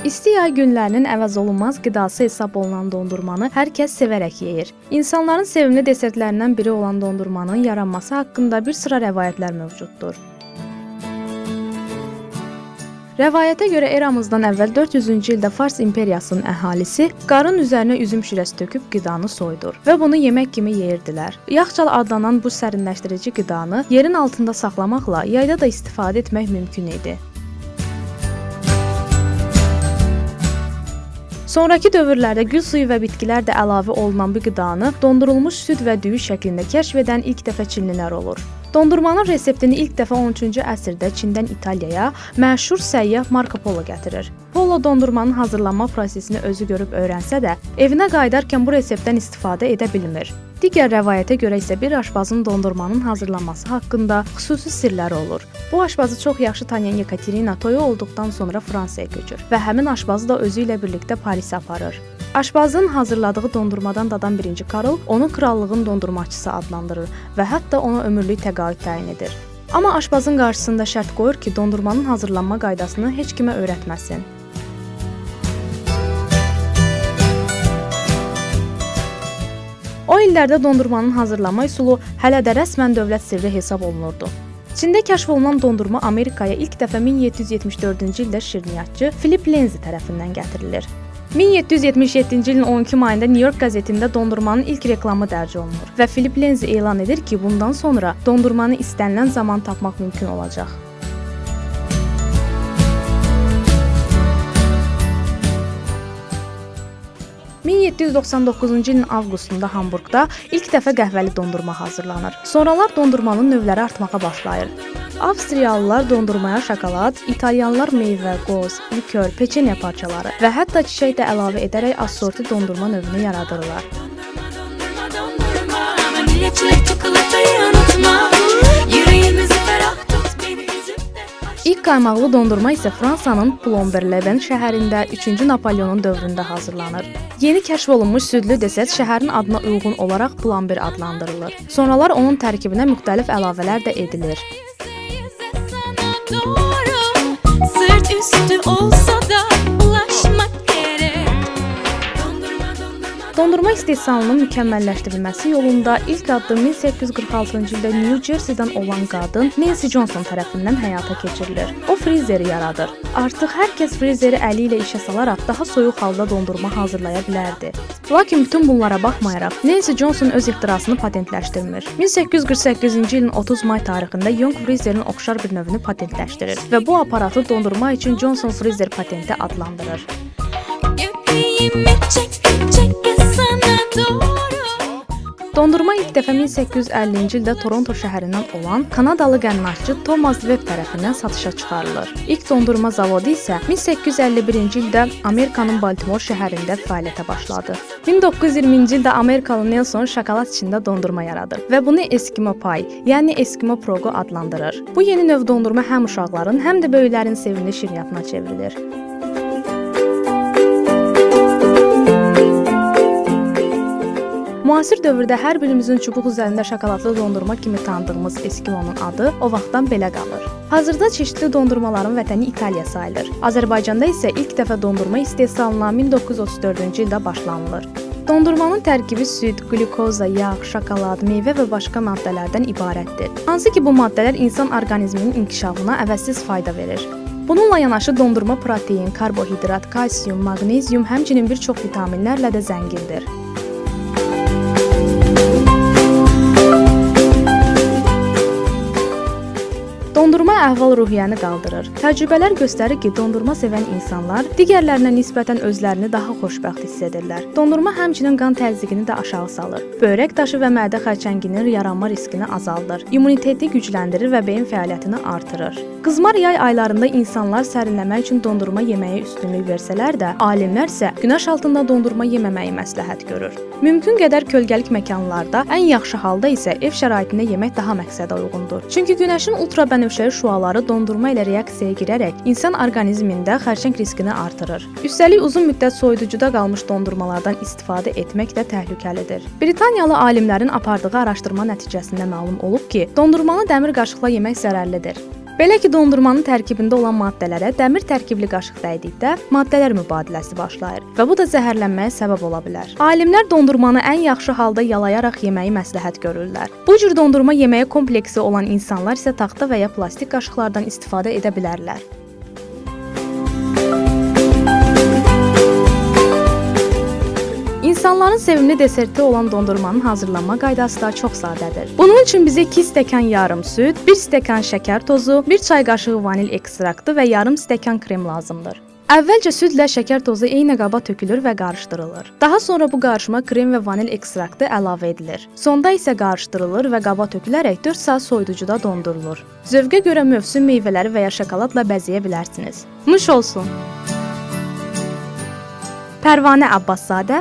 İsti yay günlərinin əvəzolunmaz qidası hesab olunan dondurmanı hər kəs sevərək yeyir. İnsanların sevimli desertlərindən biri olan dondurmanın yaranması haqqında bir sıra rəvayətlər mövcuddur. Rəvayətə görə eramızdan əvvəl 400-cü ildə Fars imperiyasının əhalisi qarın üzərinə üzüm şirəsi töküb qidanı soydur və bunu yemək kimi yeyirdilər. Yaxçal adlanan bu sərinləşdirici qidanı yerin altında saxlamaqla yayda da istifadə etmək mümkün idi. Sonrakı dövrlərdə gül suyu və bitkilər də əlavə olunan bu qidanı dondurulmuş süd və düyü şəklində kəşf edən ilk dəfə çinlilər olur. Dondurmanın reseptini ilk dəfə 13-cü əsrdə Çindən İtaliyaya məşhur səyyah Marco Polo gətirir. Polo dondurmanın hazırlanma prosesini özü görüb öyrənsə də, evinə qayıdarkən bu reseptdən istifadə edə bilmir. Digər rəvayətə görə isə bir aşbazın dondurmanın hazırlanması haqqında xüsusi sirləri olur. Bu aşbazı çox yaxşı tanıyan Yekaterina toyu olduqdan sonra Fransaya köçür və həmin aşbazı da özü ilə birlikdə Parisə aparır. Aşbazın hazırladığı dondurmadan dadan birinci Karl onu krallığın dondurmaçısı adlandırır və hətta ona ömürlük təqaüd təyin edir. Amma aşbazın qarşısında şərt qoyur ki, dondurmanın hazırlanma qaydasını heç kimə öyrətməsin. O illərdə dondurmanın hazırlanma üsulu hələ də rəsmən dövlət sirri hesab olunurdu. Çində kəşf olunan dondurma Amerikaya ilk dəfə 1774-cü ildə şirniyyatçı Philip Lindsay tərəfindən gətirilir. 1777-ci ilin 12 mayında New York qəzetində dondurmanın ilk reklamı dərc olunur və Philip Lindsay elan edir ki, bundan sonra dondurmanı istənilən zaman tapmaq mümkün olacaq. 1799-cu ilin avqustunda Hamburqda ilk dəfə qəhvəli dondurma hazırlanır. Sonralar dondurmanın növləri artmağa başlayır. Avstriyalılar dondurmaya şokolad, İtalyanlar meyvə, qoz, likör, peçenya parçaları və hətta çiçək də əlavə edərək assorti dondurma növünü yaradırlar. Dondurma, dondurma, İlk qaymaqlı dondurma isə Fransanın Plomberleven şəhərində 3-cü Napoleonun dövründə hazırlanır. Yeni kəşf olunmuş südlü desert şəhərin adına uyğun olaraq Plomber adlandırılır. Sonralar onun tərkibinə müxtəlif əlavələr də edilir. Sırt üstü olsa da Dondurma istehsalının mükəmməlləşdirilməsi yolunda ilk addım 1846-cı ildə New Jersey-dən olan qadın Nancy Johnson tərəfindən həyata keçirilir. O frizeri yaradır. Artıq hər kəs frizeri əli ilə işə salaraq daha soyuq halda dondurma hazırlaya bilərdi. Lakin bütün bunlara baxmayaraq, Nancy Johnson öz ixtirasını patentləşdirmir. 1848-ci ilin 30 may tarixində Young frizerin oxşar bir növünü patentləşdirir və bu aparatı dondurma üçün Johnson Freezer patenti adlandırır. Çek, çek. Dondurma ilk dəfə 1850-ci ildə Toronto şəhərindən olan Kanadalı qənnacı Thomas Webb tərəfindən satışa çıxarılır. İlk dondurma zavodu isə 1851-ci ildə Amerikanın Baltimore şəhərində fəaliyyətə başladı. 1920-ci ildə Amerikalı Nelson şokolad içində dondurma yaradır və bunu Eskimo pie, yəni Eskimo proqu adlandırır. Bu yeni növ dondurma həm uşaqların, həm də böyüklərin sevimli şirniyyatına çevrilir. Müasir dövrdə hər birimizin çubuq üzərində şokoladlı dondurma kimi tanıdığımız Eskimo'nun adı o vaxtdan belə qalır. Hazırda çeşidli dondurmaların vətəni İtaliya sayılır. Azərbaycanda isə ilk dəfə dondurma istehsalına 1934-cü ildə başlanılır. Dondurmanın tərkibi süd, qlyukoza, yağ, şokolad, meyvə və başqa maddələrdən ibarətdir. Hansı ki bu maddələr insan orqanizminin inkişafına əvəzsiz fayda verir. Bununla yanaşı dondurma protein, karbohidrat, kalsium, maqnezium, həmçinin bir çox vitaminlərlə də zəngindir. Dondurma əhval-ruhiyyəni qaldırır. Təcrübələr göstərir ki, dondurma sevən insanlar digərlərinə nisbətən özlərini daha xoşbəxt hiss edirlər. Dondurma həmçinin qan təzyiqini də aşağı salır. Böyrək daşı və mədə xərçənginin yaranma riskini azaldır. İmmuniteti gücləndirir və beyin fəaliyyətini artırır. Qızmar yay aylarında insanlar sərinləmək üçün dondurma yeməyə üstünlük versələr də, alimlər isə günəş altında dondurma yeməməyi məsləhət görür. Mümkün qədər kölgəlik məkanlarda, ən yaxşı halda isə ev şəraitində yemək daha məqsədə uyğundur. Çünki günəşin ultrabənövşəyi bənövşəyi şüaları dondurma ilə reaksiyaya girərək insan orqanizmində xərçəng riskini artırır. Üstəlik uzun müddət soyuducuda qalmış dondurmalardan istifadə etmək də təhlükəlidir. Britaniyalı alimlərin apardığı araşdırma nəticəsində məlum olub ki, dondurmanı dəmir qaşıqla yemək zərərlidir. Belə ki, dondurmanın tərkibində olan maddələrə dəmir tərkibli qaşıq dəydikdə maddələr mübadiləsi başlayır və bu da zəhərlənməyə səbəb ola bilər. Alimlər dondurmanı ən yaxşı halda yalayaraq yeməyi məsləhət görürlər. Bu cür dondurma yeməyə kompleksi olan insanlar isə taxta və ya plastik qaşıqlardan istifadə edə bilərlər. İnsanların sevimli deserti olan dondurmanın hazırlanma qaydası da çox sadədir. Bunun üçün bizə 2 stəkan yarım süd, 1 stəkan şəkər tozu, 1 çay qaşığı vanil ekstraktı və yarım stəkan krem lazımdır. Əvvəlcə südlə şəkər tozu eyni qaba tökülür və qarışdırılır. Daha sonra bu qarışıma krem və vanil ekstraktı əlavə edilir. Sonda isə qarışdırılır və qaba tökülərək 4 saat soyuducuda dondurulur. Zövqə görə mövsüm meyvələri və ya şokoladla bəzəyə bilərsiniz. Nuş olsun. Pərvanə Abbaszadə